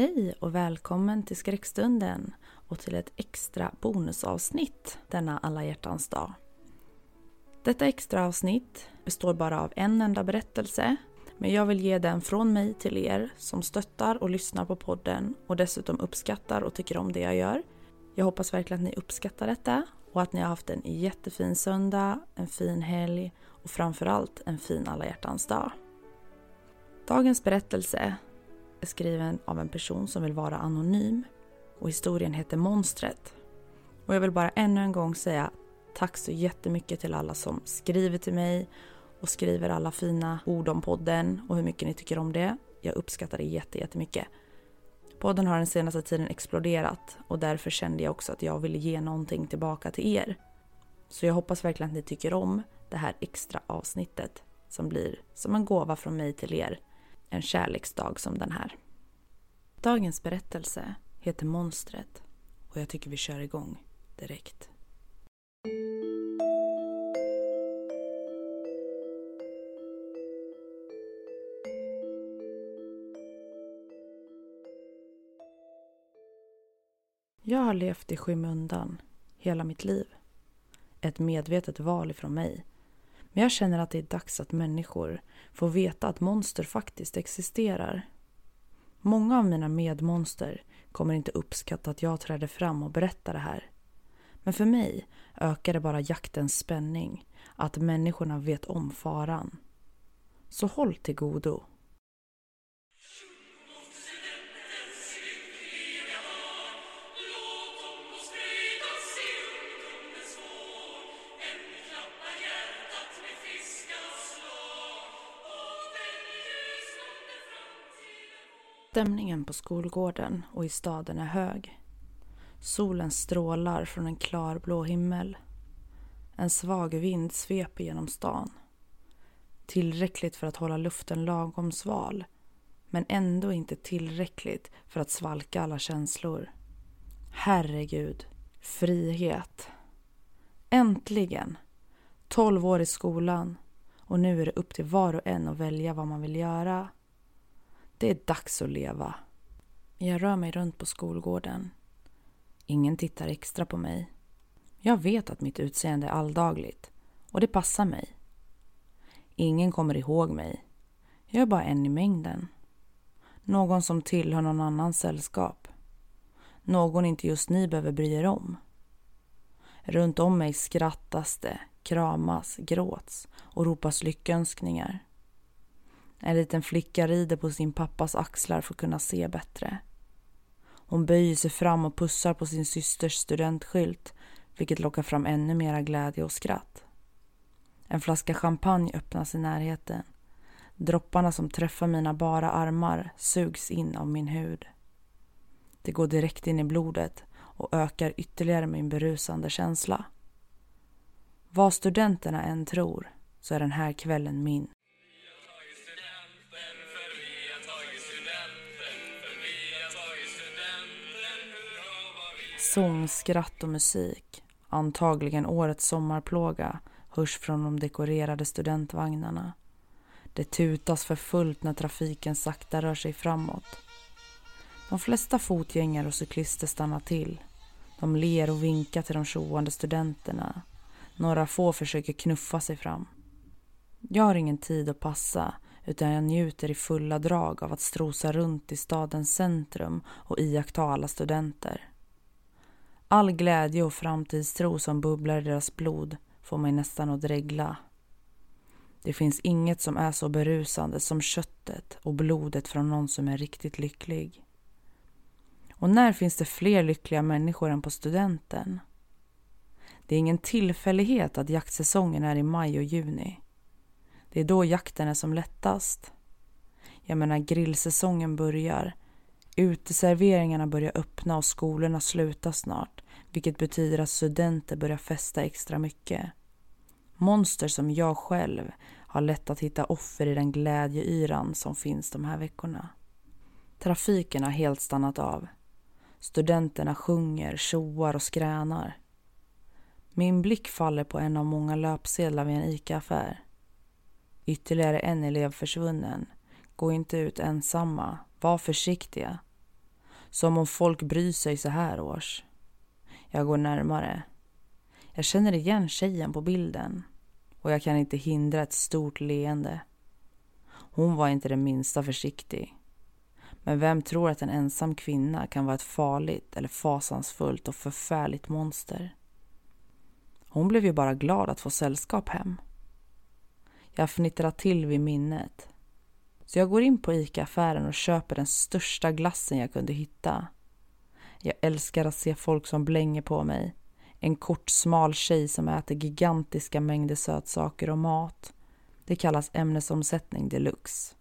Hej och välkommen till Skräckstunden och till ett extra bonusavsnitt denna alla hjärtans dag. Detta extra avsnitt består bara av en enda berättelse men jag vill ge den från mig till er som stöttar och lyssnar på podden och dessutom uppskattar och tycker om det jag gör. Jag hoppas verkligen att ni uppskattar detta och att ni har haft en jättefin söndag, en fin helg och framförallt en fin alla hjärtans dag. Dagens berättelse är skriven av en person som vill vara anonym och historien heter Monstret. Och jag vill bara ännu en gång säga tack så jättemycket till alla som skriver till mig och skriver alla fina ord om podden och hur mycket ni tycker om det. Jag uppskattar det jättemycket. Podden har den senaste tiden exploderat och därför kände jag också att jag ville ge någonting tillbaka till er. Så jag hoppas verkligen att ni tycker om det här extra avsnittet som blir som en gåva från mig till er en kärleksdag som den här. Dagens berättelse heter Monstret och jag tycker vi kör igång direkt. Jag har levt i skymundan hela mitt liv. Ett medvetet val ifrån mig. Men jag känner att det är dags att människor får veta att monster faktiskt existerar. Många av mina medmonster kommer inte uppskatta att jag träder fram och berättar det här. Men för mig ökar det bara jaktens spänning, att människorna vet om faran. Så håll till godo. Stämningen på skolgården och i staden är hög. Solen strålar från en klarblå himmel. En svag vind sveper genom stan. Tillräckligt för att hålla luften lagom sval men ändå inte tillräckligt för att svalka alla känslor. Herregud, frihet. Äntligen! Tolv år i skolan och nu är det upp till var och en att välja vad man vill göra. Det är dags att leva. Jag rör mig runt på skolgården. Ingen tittar extra på mig. Jag vet att mitt utseende är alldagligt och det passar mig. Ingen kommer ihåg mig. Jag är bara en i mängden. Någon som tillhör någon annans sällskap. Någon inte just ni behöver bry er om. Runt om mig skrattas det, kramas, gråts och ropas lyckönskningar. En liten flicka rider på sin pappas axlar för att kunna se bättre. Hon böjer sig fram och pussar på sin systers studentskylt vilket lockar fram ännu mera glädje och skratt. En flaska champagne öppnas i närheten. Dropparna som träffar mina bara armar sugs in av min hud. Det går direkt in i blodet och ökar ytterligare min berusande känsla. Vad studenterna än tror så är den här kvällen min. Sång, skratt och musik, antagligen årets sommarplåga, hörs från de dekorerade studentvagnarna. Det tutas för fullt när trafiken sakta rör sig framåt. De flesta fotgängare och cyklister stannar till. De ler och vinkar till de tjoande studenterna. Några få försöker knuffa sig fram. Jag har ingen tid att passa utan jag njuter i fulla drag av att strosa runt i stadens centrum och iaktta alla studenter. All glädje och framtidstro som bubblar i deras blod får mig nästan att dregla. Det finns inget som är så berusande som köttet och blodet från någon som är riktigt lycklig. Och när finns det fler lyckliga människor än på studenten? Det är ingen tillfällighet att jaktsäsongen är i maj och juni. Det är då jakten är som lättast. Jag menar grillsäsongen börjar. Uteserveringarna börjar öppna och skolorna slutar snart. Vilket betyder att studenter börjar festa extra mycket. Monster som jag själv har lätt att hitta offer i den glädjeyran som finns de här veckorna. Trafiken har helt stannat av. Studenterna sjunger, tjoar och skränar. Min blick faller på en av många löpsedlar vid en ICA-affär. Ytterligare en elev försvunnen. Gå inte ut ensamma. Var försiktiga. Som om folk bryr sig så här års. Jag går närmare. Jag känner igen tjejen på bilden och jag kan inte hindra ett stort leende. Hon var inte det minsta försiktig. Men vem tror att en ensam kvinna kan vara ett farligt eller fasansfullt och förfärligt monster? Hon blev ju bara glad att få sällskap hem. Jag fnittrar till vid minnet. Så jag går in på ICA-affären och köper den största glassen jag kunde hitta. Jag älskar att se folk som blänger på mig. En kort, smal tjej som äter gigantiska mängder sötsaker och mat. Det kallas ämnesomsättning deluxe.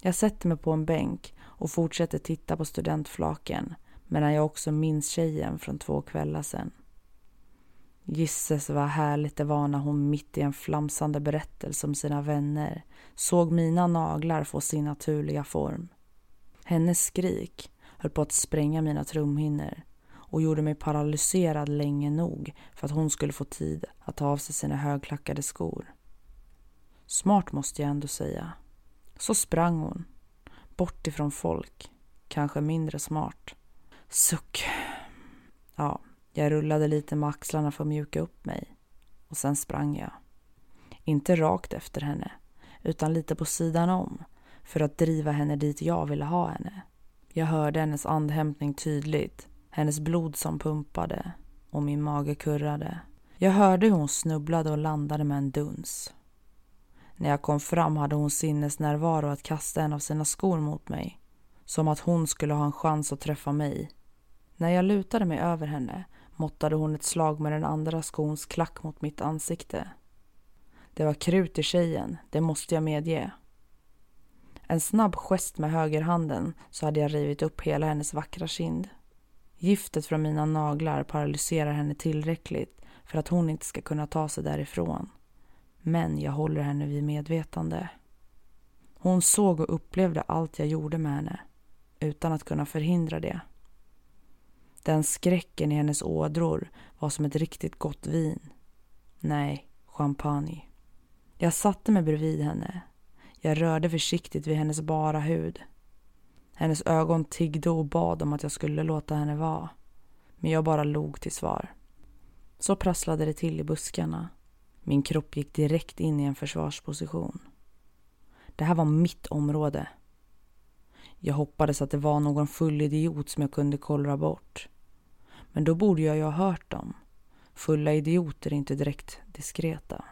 Jag sätter mig på en bänk och fortsätter titta på studentflaken medan jag också minns tjejen från två kvällar sedan. Gisses vad härligt det var när hon mitt i en flamsande berättelse om sina vänner såg mina naglar få sin naturliga form. Hennes skrik höll på att spränga mina trumhinnor och gjorde mig paralyserad länge nog för att hon skulle få tid att ta av sig sina högklackade skor. Smart måste jag ändå säga. Så sprang hon, bort ifrån folk, kanske mindre smart. Suck. Ja, jag rullade lite med axlarna för att mjuka upp mig och sen sprang jag. Inte rakt efter henne, utan lite på sidan om för att driva henne dit jag ville ha henne. Jag hörde hennes andhämtning tydligt, hennes blod som pumpade och min mage kurrade. Jag hörde hur hon snubblade och landade med en duns. När jag kom fram hade hon sinnesnärvaro att kasta en av sina skor mot mig. Som att hon skulle ha en chans att träffa mig. När jag lutade mig över henne måttade hon ett slag med den andra skons klack mot mitt ansikte. Det var krut i tjejen, det måste jag medge. En snabb gest med högerhanden så hade jag rivit upp hela hennes vackra kind. Giftet från mina naglar paralyserar henne tillräckligt för att hon inte ska kunna ta sig därifrån. Men jag håller henne vid medvetande. Hon såg och upplevde allt jag gjorde med henne utan att kunna förhindra det. Den skräcken i hennes ådror var som ett riktigt gott vin. Nej, champagne. Jag satte mig bredvid henne. Jag rörde försiktigt vid hennes bara hud. Hennes ögon tiggde och bad om att jag skulle låta henne vara. Men jag bara log till svar. Så prasslade det till i buskarna. Min kropp gick direkt in i en försvarsposition. Det här var mitt område. Jag hoppades att det var någon full idiot som jag kunde kollra bort. Men då borde jag ju ha hört dem. Fulla idioter är inte direkt diskreta.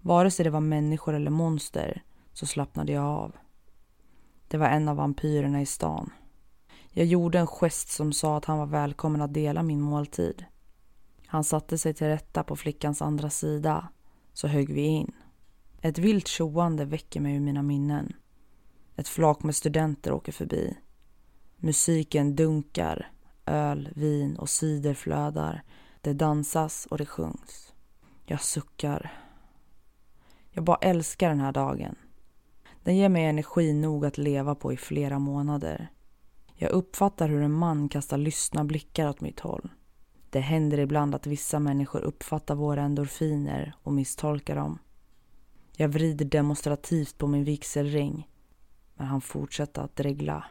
Vare sig det var människor eller monster så slappnade jag av. Det var en av vampyrerna i stan. Jag gjorde en gest som sa att han var välkommen att dela min måltid. Han satte sig till rätta på flickans andra sida, så högg vi in. Ett vilt tjoande väcker mig ur mina minnen. Ett flak med studenter åker förbi. Musiken dunkar öl, vin och cider flödar. Det dansas och det sjungs. Jag suckar. Jag bara älskar den här dagen. Den ger mig energi nog att leva på i flera månader. Jag uppfattar hur en man kastar lystna blickar åt mitt håll. Det händer ibland att vissa människor uppfattar våra endorfiner och misstolkar dem. Jag vrider demonstrativt på min vigselring men han fortsätter att dregla.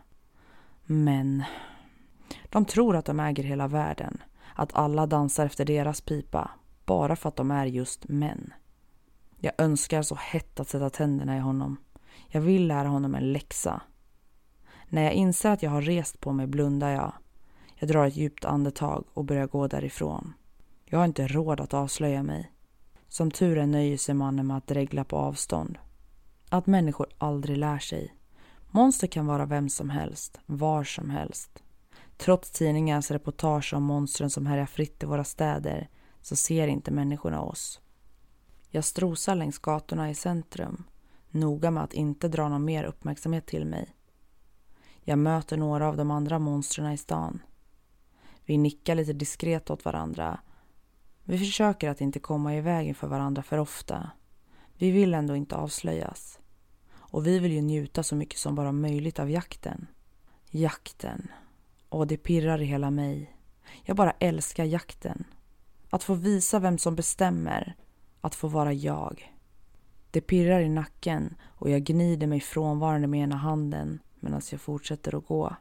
Men de tror att de äger hela världen, att alla dansar efter deras pipa, bara för att de är just män. Jag önskar så hett att sätta tänderna i honom. Jag vill lära honom en läxa. När jag inser att jag har rest på mig blundar jag. Jag drar ett djupt andetag och börjar gå därifrån. Jag har inte råd att avslöja mig. Som tur är nöjer sig mannen med att dregla på avstånd. Att människor aldrig lär sig. Monster kan vara vem som helst, var som helst. Trots tidningens reportage om monstren som härjar fritt i våra städer så ser inte människorna oss. Jag strosar längs gatorna i centrum, noga med att inte dra någon mer uppmärksamhet till mig. Jag möter några av de andra monstren i stan. Vi nickar lite diskret åt varandra. Vi försöker att inte komma i vägen för varandra för ofta. Vi vill ändå inte avslöjas. Och vi vill ju njuta så mycket som bara möjligt av jakten. Jakten. Och det pirrar i hela mig. Jag bara älskar jakten. Att få visa vem som bestämmer. Att få vara jag. Det pirrar i nacken och jag gnider mig frånvarande med ena handen medan jag fortsätter att gå.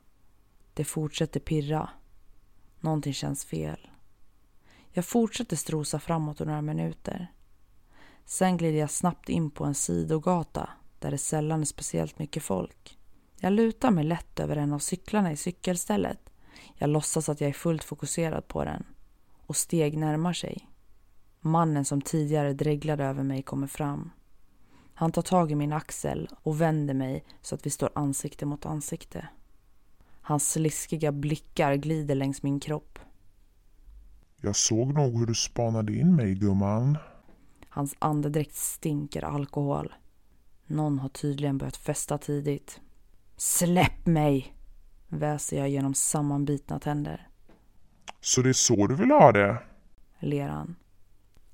Det fortsätter pirra. Någonting känns fel. Jag fortsätter strosa framåt några minuter. Sen glider jag snabbt in på en sidogata där det sällan är speciellt mycket folk. Jag lutar mig lätt över en av cyklarna i cykelstället. Jag låtsas att jag är fullt fokuserad på den. Och steg närmar sig. Mannen som tidigare dreglade över mig kommer fram. Han tar tag i min axel och vänder mig så att vi står ansikte mot ansikte. Hans sliskiga blickar glider längs min kropp. Jag såg nog hur du spanade in mig, gumman. Hans andedräkt stinker alkohol. Någon har tydligen börjat festa tidigt. Släpp mig! väser jag genom sammanbitna tänder. Så det är så du vill ha det? ler han.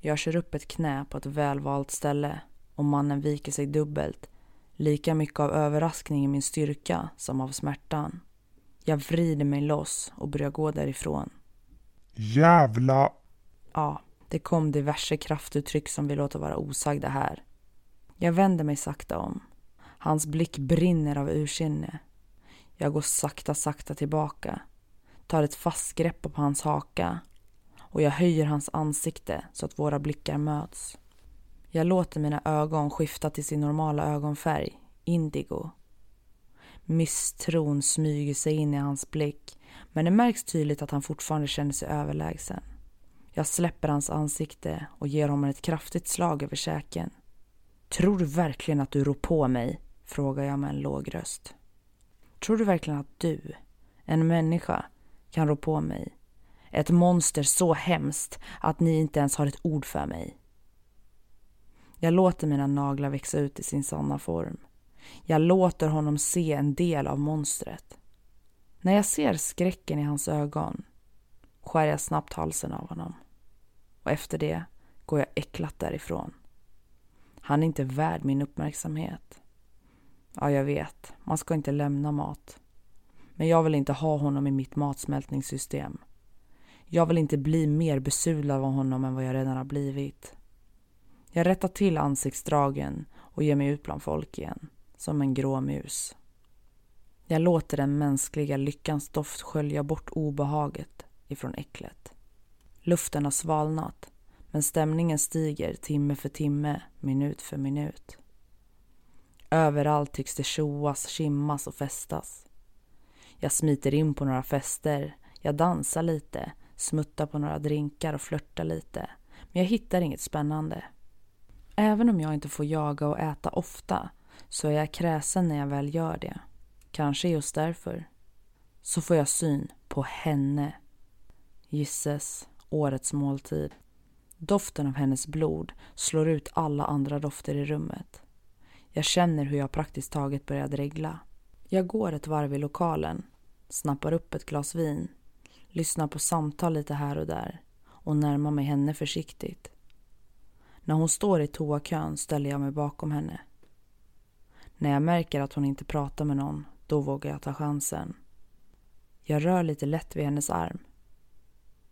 Jag kör upp ett knä på ett välvalt ställe och mannen viker sig dubbelt. Lika mycket av överraskning i min styrka som av smärtan. Jag vrider mig loss och börjar gå därifrån. Jävla... Ja, det kom diverse kraftuttryck som vi låter vara osagda här. Jag vänder mig sakta om. Hans blick brinner av ursinne. Jag går sakta, sakta tillbaka. Tar ett fast grepp på hans haka och jag höjer hans ansikte så att våra blickar möts. Jag låter mina ögon skifta till sin normala ögonfärg, indigo. Misstron smyger sig in i hans blick men det märks tydligt att han fortfarande känner sig överlägsen. Jag släpper hans ansikte och ger honom ett kraftigt slag över käken. Tror du verkligen att du rår på mig? Frågar jag med en låg röst. Tror du verkligen att du, en människa, kan rå på mig? Ett monster så hemskt att ni inte ens har ett ord för mig. Jag låter mina naglar växa ut i sin sanna form. Jag låter honom se en del av monstret. När jag ser skräcken i hans ögon skär jag snabbt halsen av honom. Och efter det går jag äcklat därifrån. Han är inte värd min uppmärksamhet. Ja, jag vet. Man ska inte lämna mat. Men jag vill inte ha honom i mitt matsmältningssystem. Jag vill inte bli mer besudlad av honom än vad jag redan har blivit. Jag rättar till ansiktsdragen och ger mig ut bland folk igen, som en grå mus. Jag låter den mänskliga lyckans doft skölja bort obehaget ifrån äcklet. Luften har svalnat, men stämningen stiger timme för timme, minut för minut. Överallt tycks det tjoas, kimmas och festas. Jag smiter in på några fester, jag dansar lite, smuttar på några drinkar och flörtar lite. Men jag hittar inget spännande. Även om jag inte får jaga och äta ofta så är jag kräsen när jag väl gör det. Kanske just därför. Så får jag syn på henne. Gisses, årets måltid. Doften av hennes blod slår ut alla andra dofter i rummet. Jag känner hur jag praktiskt taget börjar dregla. Jag går ett varv i lokalen, snappar upp ett glas vin, lyssnar på samtal lite här och där och närmar mig henne försiktigt. När hon står i toakön ställer jag mig bakom henne. När jag märker att hon inte pratar med någon, då vågar jag ta chansen. Jag rör lite lätt vid hennes arm.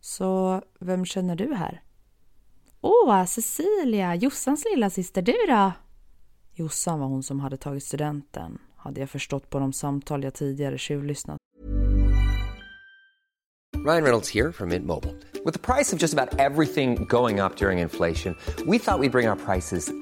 Så vem känner du här? Åh, Cecilia, Jossans lilla syster du då? Jossan var hon som hade tagit studenten, hade jag förstått på de samtal jag tidigare tjuvlyssnat. Ryan Reynolds här från Mint Mobile. Med priset på nästan allt som går upp under inflationen, trodde vi att vi skulle bring våra priser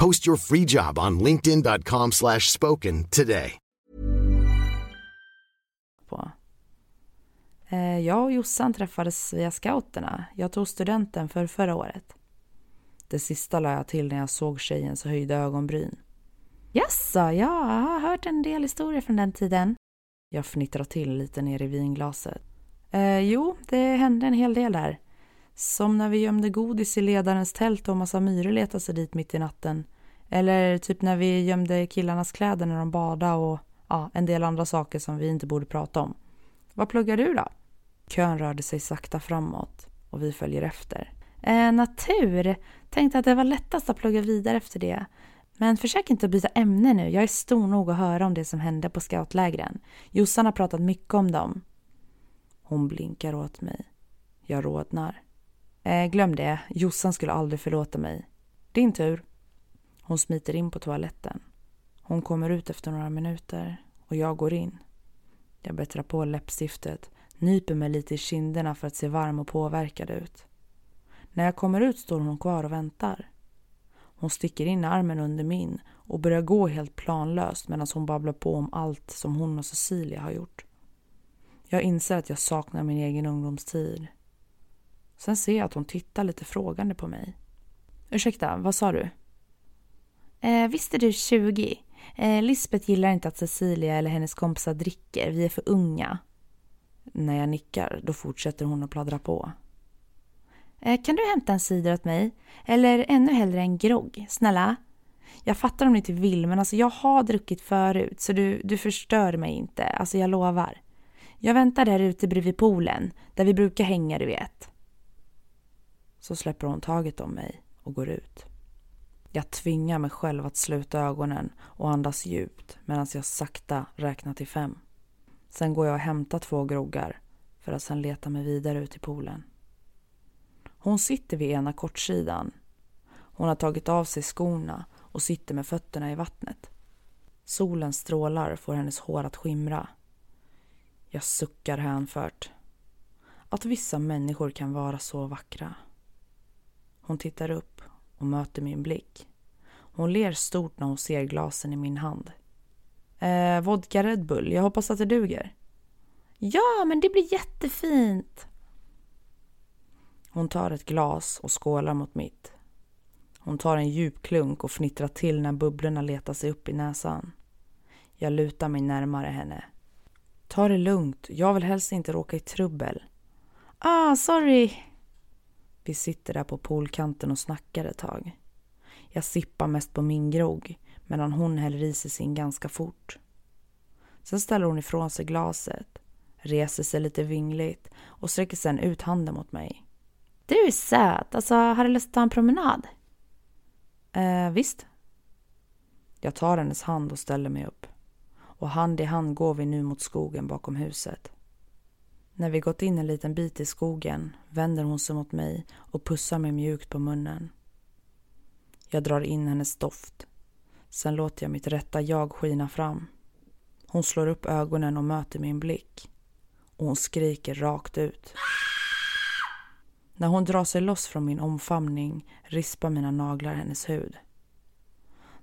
Post your free job on linkedin.com slash spoken today. Eh, jag och Jossan träffades via scouterna. Jag tog studenten för förra året. Det sista la jag till när jag såg tjejens höjda ögonbryn. Jaså, ja, jag har hört en del historier från den tiden. Jag fnittrar till lite ner i vinglaset. Eh, jo, det hände en hel del där. Som när vi gömde godis i ledarens tält och massa myror letade sig dit mitt i natten. Eller typ när vi gömde killarnas kläder när de badade och ja, en del andra saker som vi inte borde prata om. Vad pluggar du då? Kön rörde sig sakta framåt och vi följer efter. Eh, natur. Tänkte att det var lättast att plugga vidare efter det. Men försök inte att byta ämne nu. Jag är stor nog att höra om det som hände på scoutlägren. Jossan har pratat mycket om dem. Hon blinkar åt mig. Jag rodnar. Eh, glöm det. Jossan skulle aldrig förlåta mig. Din tur. Hon smiter in på toaletten. Hon kommer ut efter några minuter och jag går in. Jag bättrar på läppstiftet, nyper mig lite i kinderna för att se varm och påverkad ut. När jag kommer ut står hon kvar och väntar. Hon sticker in armen under min och börjar gå helt planlöst medan hon babblar på om allt som hon och Cecilia har gjort. Jag inser att jag saknar min egen ungdomstid. Sen ser jag att hon tittar lite frågande på mig. Ursäkta, vad sa du? Eh, visst är du 20? Eh, Lisbeth gillar inte att Cecilia eller hennes kompisar dricker. Vi är för unga. När jag nickar, då fortsätter hon att pladdra på. Eh, kan du hämta en cider åt mig? Eller ännu hellre en grogg, snälla? Jag fattar om du inte vill, men alltså jag har druckit förut så du, du förstör mig inte. Alltså jag lovar. Jag väntar där ute bredvid poolen, där vi brukar hänga, du vet. Så släpper hon taget om mig och går ut. Jag tvingar mig själv att sluta ögonen och andas djupt medan jag sakta räknar till fem. Sen går jag och hämtar två groggar för att sen leta mig vidare ut i poolen. Hon sitter vid ena kortsidan. Hon har tagit av sig skorna och sitter med fötterna i vattnet. Solens strålar får hennes hår att skimra. Jag suckar hänfört. Att vissa människor kan vara så vackra. Hon tittar upp och möter min blick. Hon ler stort när hon ser glasen i min hand. Eh, vodka Red Bull, jag hoppas att det duger. Ja, men det blir jättefint. Hon tar ett glas och skålar mot mitt. Hon tar en djup klunk och fnittrar till när bubblorna letar sig upp i näsan. Jag lutar mig närmare henne. Ta det lugnt, jag vill helst inte råka i trubbel. Ah, sorry. Vi sitter där på poolkanten och snackar ett tag. Jag sippar mest på min grogg medan hon häller i sig sin ganska fort. Sen ställer hon ifrån sig glaset, reser sig lite vingligt och sträcker sen ut handen mot mig. Du är söt. Alltså, har du lust att ta en promenad? Eh, visst. Jag tar hennes hand och ställer mig upp. Och hand i hand går vi nu mot skogen bakom huset. När vi gått in en liten bit i skogen vänder hon sig mot mig och pussar mig mjukt på munnen. Jag drar in hennes doft. Sen låter jag mitt rätta jag skina fram. Hon slår upp ögonen och möter min blick. Och hon skriker rakt ut. När hon drar sig loss från min omfamning rispar mina naglar hennes hud.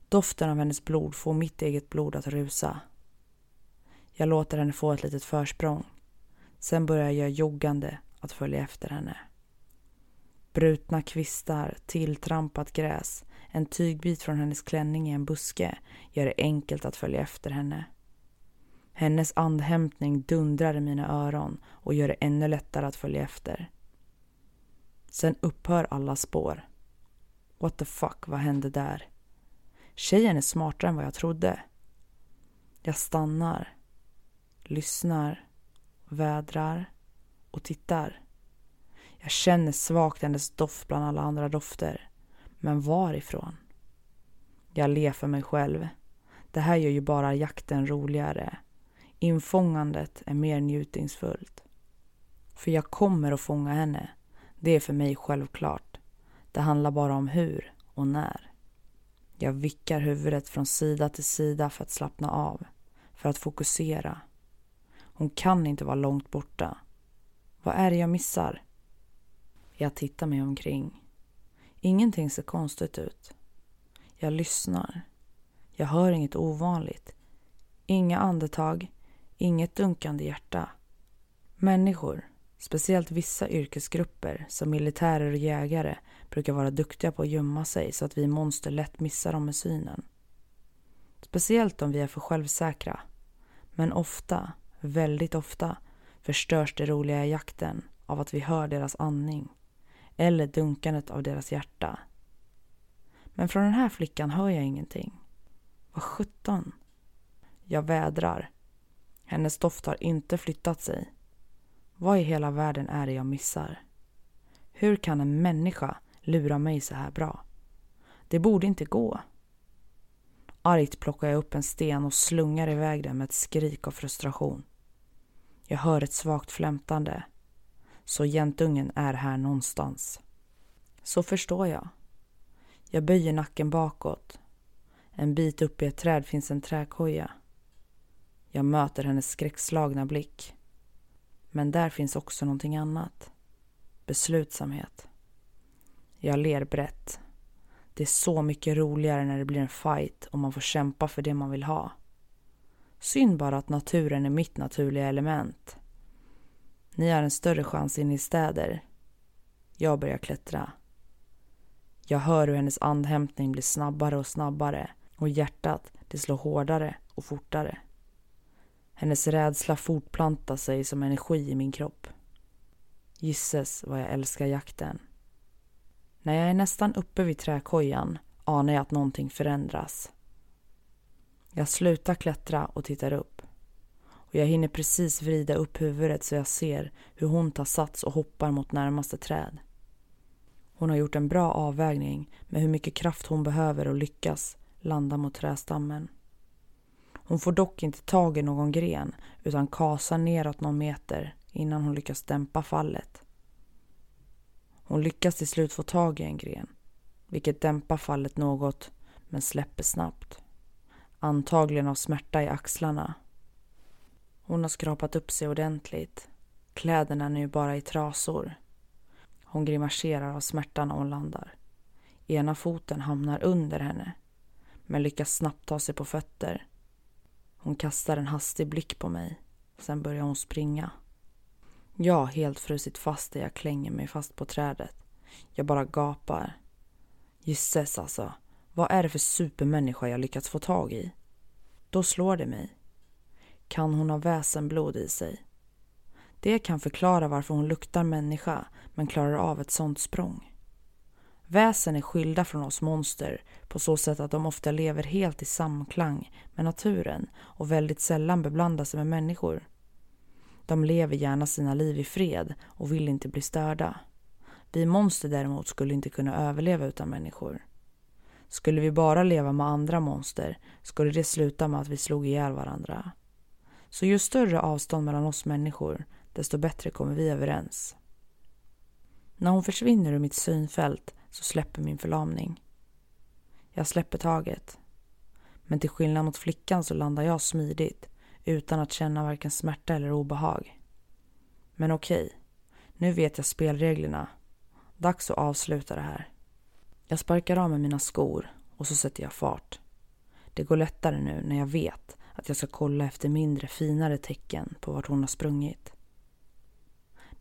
Doften av hennes blod får mitt eget blod att rusa. Jag låter henne få ett litet försprång. Sen börjar jag joggande att följa efter henne. Brutna kvistar, tilltrampat gräs, en tygbit från hennes klänning i en buske gör det enkelt att följa efter henne. Hennes andhämtning dundrar i mina öron och gör det ännu lättare att följa efter. Sen upphör alla spår. What the fuck, vad hände där? Tjejen är smartare än vad jag trodde. Jag stannar, lyssnar, vädrar och tittar. Jag känner svagt hennes doft bland alla andra dofter. Men varifrån? Jag ler för mig själv. Det här gör ju bara jakten roligare. Infångandet är mer njutningsfullt. För jag kommer att fånga henne. Det är för mig självklart. Det handlar bara om hur och när. Jag vickar huvudet från sida till sida för att slappna av, för att fokusera. Hon kan inte vara långt borta. Vad är det jag missar? Jag tittar mig omkring. Ingenting ser konstigt ut. Jag lyssnar. Jag hör inget ovanligt. Inga andetag, inget dunkande hjärta. Människor, speciellt vissa yrkesgrupper som militärer och jägare brukar vara duktiga på att gömma sig så att vi monster lätt missar dem med synen. Speciellt om vi är för självsäkra. Men ofta, väldigt ofta, förstörs det roliga i jakten av att vi hör deras andning eller dunkandet av deras hjärta. Men från den här flickan hör jag ingenting. Vad sjutton? Jag vädrar. Hennes doft har inte flyttat sig. Vad i hela världen är det jag missar? Hur kan en människa lura mig så här bra? Det borde inte gå. Argt plockar jag upp en sten och slungar iväg den med ett skrik av frustration. Jag hör ett svagt flämtande. Så jäntungen är här någonstans. Så förstår jag. Jag böjer nacken bakåt. En bit upp i ett träd finns en träkoja. Jag möter hennes skräckslagna blick. Men där finns också någonting annat. Beslutsamhet. Jag ler brett. Det är så mycket roligare när det blir en fight och man får kämpa för det man vill ha. Synd bara att naturen är mitt naturliga element. Ni har en större chans inne i städer. Jag börjar klättra. Jag hör hur hennes andhämtning blir snabbare och snabbare och hjärtat det slår hårdare och fortare. Hennes rädsla fortplantar sig som energi i min kropp. Gisses vad jag älskar jakten. När jag är nästan uppe vid träkojan anar jag att någonting förändras. Jag slutar klättra och tittar upp. Och jag hinner precis vrida upp huvudet så jag ser hur hon tar sats och hoppar mot närmaste träd. Hon har gjort en bra avvägning med hur mycket kraft hon behöver och lyckas landa mot trästammen. Hon får dock inte tag i någon gren utan kasar neråt någon meter innan hon lyckas dämpa fallet. Hon lyckas till slut få tag i en gren, vilket dämpar fallet något men släpper snabbt. Antagligen av smärta i axlarna. Hon har skrapat upp sig ordentligt. Kläderna är nu bara i trasor. Hon grimaserar av smärta när hon landar. Ena foten hamnar under henne men lyckas snabbt ta sig på fötter. Hon kastar en hastig blick på mig. Sen börjar hon springa. Jag har helt frusit fast där jag klänger mig fast på trädet. Jag bara gapar. Gisses alltså. Vad är det för supermänniska jag lyckats få tag i? Då slår det mig. Kan hon ha väsenblod i sig? Det kan förklara varför hon luktar människa men klarar av ett sånt språng. Väsen är skilda från oss monster på så sätt att de ofta lever helt i samklang med naturen och väldigt sällan beblandar sig med människor. De lever gärna sina liv i fred och vill inte bli störda. Vi monster däremot skulle inte kunna överleva utan människor. Skulle vi bara leva med andra monster skulle det sluta med att vi slog ihjäl varandra. Så ju större avstånd mellan oss människor, desto bättre kommer vi överens. När hon försvinner ur mitt synfält så släpper min förlamning. Jag släpper taget. Men till skillnad mot flickan så landar jag smidigt utan att känna varken smärta eller obehag. Men okej, nu vet jag spelreglerna. Dags att avsluta det här. Jag sparkar av med mina skor och så sätter jag fart. Det går lättare nu när jag vet att jag ska kolla efter mindre finare tecken på vart hon har sprungit.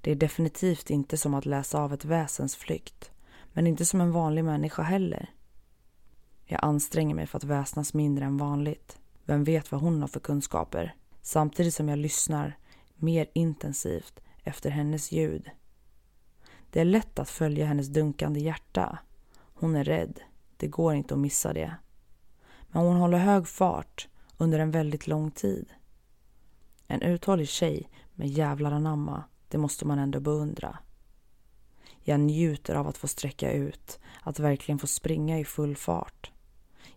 Det är definitivt inte som att läsa av ett väsens flykt, men inte som en vanlig människa heller. Jag anstränger mig för att väsnas mindre än vanligt. Vem vet vad hon har för kunskaper? Samtidigt som jag lyssnar mer intensivt efter hennes ljud. Det är lätt att följa hennes dunkande hjärta. Hon är rädd. Det går inte att missa det. Men hon håller hög fart under en väldigt lång tid. En uthållig tjej med jävlar anamma, det måste man ändå beundra. Jag njuter av att få sträcka ut, att verkligen få springa i full fart.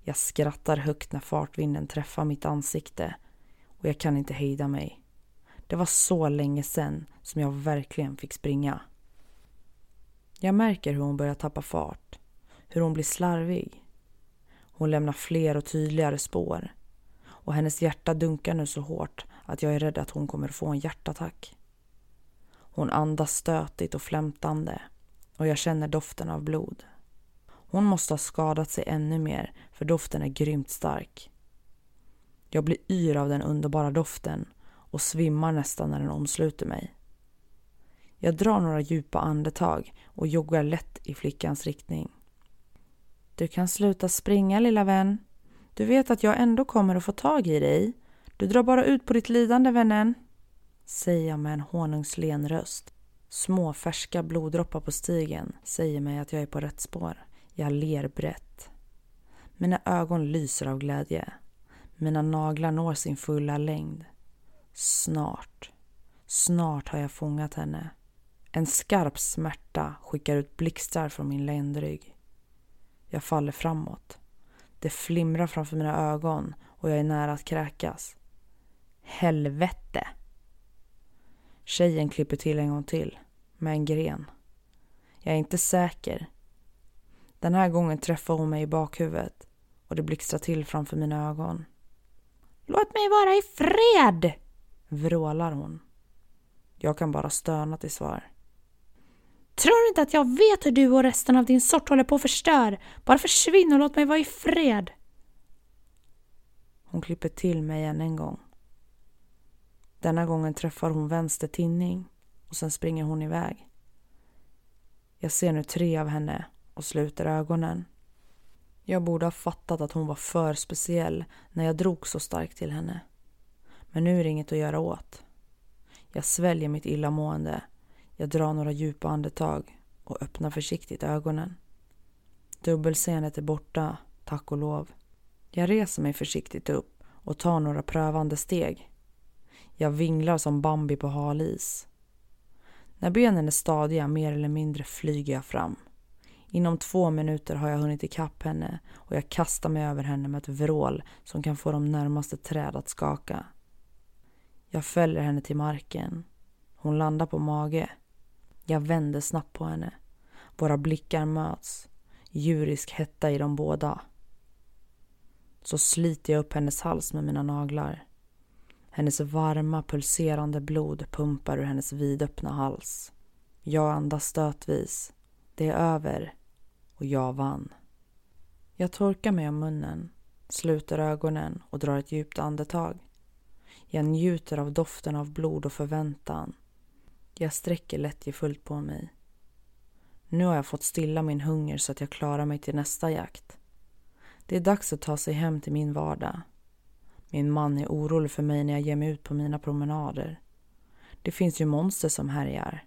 Jag skrattar högt när fartvinden träffar mitt ansikte och jag kan inte hejda mig. Det var så länge sen som jag verkligen fick springa. Jag märker hur hon börjar tappa fart, hur hon blir slarvig. Hon lämnar fler och tydligare spår och hennes hjärta dunkar nu så hårt att jag är rädd att hon kommer få en hjärtattack. Hon andas stötigt och flämtande och jag känner doften av blod. Hon måste ha skadat sig ännu mer för doften är grymt stark. Jag blir yr av den underbara doften och svimmar nästan när den omsluter mig. Jag drar några djupa andetag och joggar lätt i flickans riktning. Du kan sluta springa lilla vän. Du vet att jag ändå kommer att få tag i dig. Du drar bara ut på ditt lidande vännen. Säger jag med en honungslen röst. Små färska bloddroppar på stigen säger mig att jag är på rätt spår. Jag ler brett. Mina ögon lyser av glädje. Mina naglar når sin fulla längd. Snart, snart har jag fångat henne. En skarp smärta skickar ut blixtar från min ländrygg. Jag faller framåt. Det flimrar framför mina ögon och jag är nära att kräkas. Helvete! Tjejen klipper till en gång till, med en gren. Jag är inte säker. Den här gången träffar hon mig i bakhuvudet och det blixtrar till framför mina ögon. Låt mig vara i fred! vrålar hon. Jag kan bara stöna till svar. Tror du inte att jag vet hur du och resten av din sort håller på att förstör? Bara försvinn och låt mig vara i fred. Hon klipper till mig än en gång. Denna gången träffar hon vänster tinning och sen springer hon iväg. Jag ser nu tre av henne och sluter ögonen. Jag borde ha fattat att hon var för speciell när jag drog så starkt till henne. Men nu är det inget att göra åt. Jag sväljer mitt illamående. Jag drar några djupa andetag och öppnar försiktigt ögonen. Dubbelseendet är borta, tack och lov. Jag reser mig försiktigt upp och tar några prövande steg. Jag vinglar som Bambi på halis. När benen är stadiga mer eller mindre flyger jag fram. Inom två minuter har jag hunnit ikapp henne och jag kastar mig över henne med ett vrål som kan få de närmaste träd att skaka. Jag fäller henne till marken. Hon landar på mage. Jag vänder snabbt på henne. Våra blickar möts. Djurisk hetta i de båda. Så sliter jag upp hennes hals med mina naglar. Hennes varma, pulserande blod pumpar ur hennes vidöppna hals. Jag andas stötvis. Det är över och jag vann. Jag torkar mig om munnen, sluter ögonen och drar ett djupt andetag. Jag njuter av doften av blod och förväntan. Jag sträcker lättjefullt på mig. Nu har jag fått stilla min hunger så att jag klarar mig till nästa jakt. Det är dags att ta sig hem till min vardag. Min man är orolig för mig när jag ger mig ut på mina promenader. Det finns ju monster som härjar.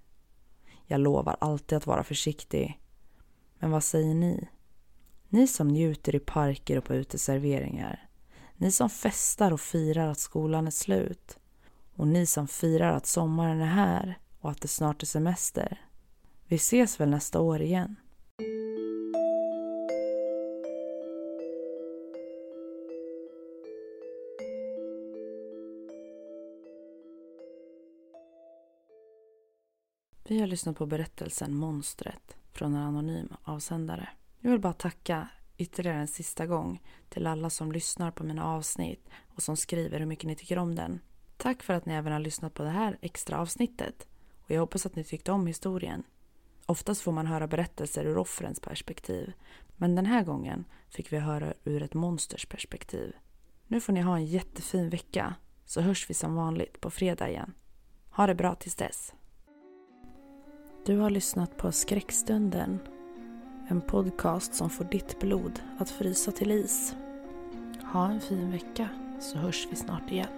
Jag lovar alltid att vara försiktig. Men vad säger ni? Ni som njuter i parker och på uteserveringar. Ni som festar och firar att skolan är slut. Och ni som firar att sommaren är här och att det snart är semester. Vi ses väl nästa år igen? Vi har lyssnat på berättelsen Monstret från en anonym avsändare. Jag vill bara tacka ytterligare en sista gång till alla som lyssnar på mina avsnitt och som skriver hur mycket ni tycker om den. Tack för att ni även har lyssnat på det här extra avsnittet och jag hoppas att ni tyckte om historien. Oftast får man höra berättelser ur offrens perspektiv men den här gången fick vi höra ur ett monsters perspektiv. Nu får ni ha en jättefin vecka så hörs vi som vanligt på fredag igen. Ha det bra tills dess. Du har lyssnat på Skräckstunden. En podcast som får ditt blod att frysa till is. Ha en fin vecka så hörs vi snart igen.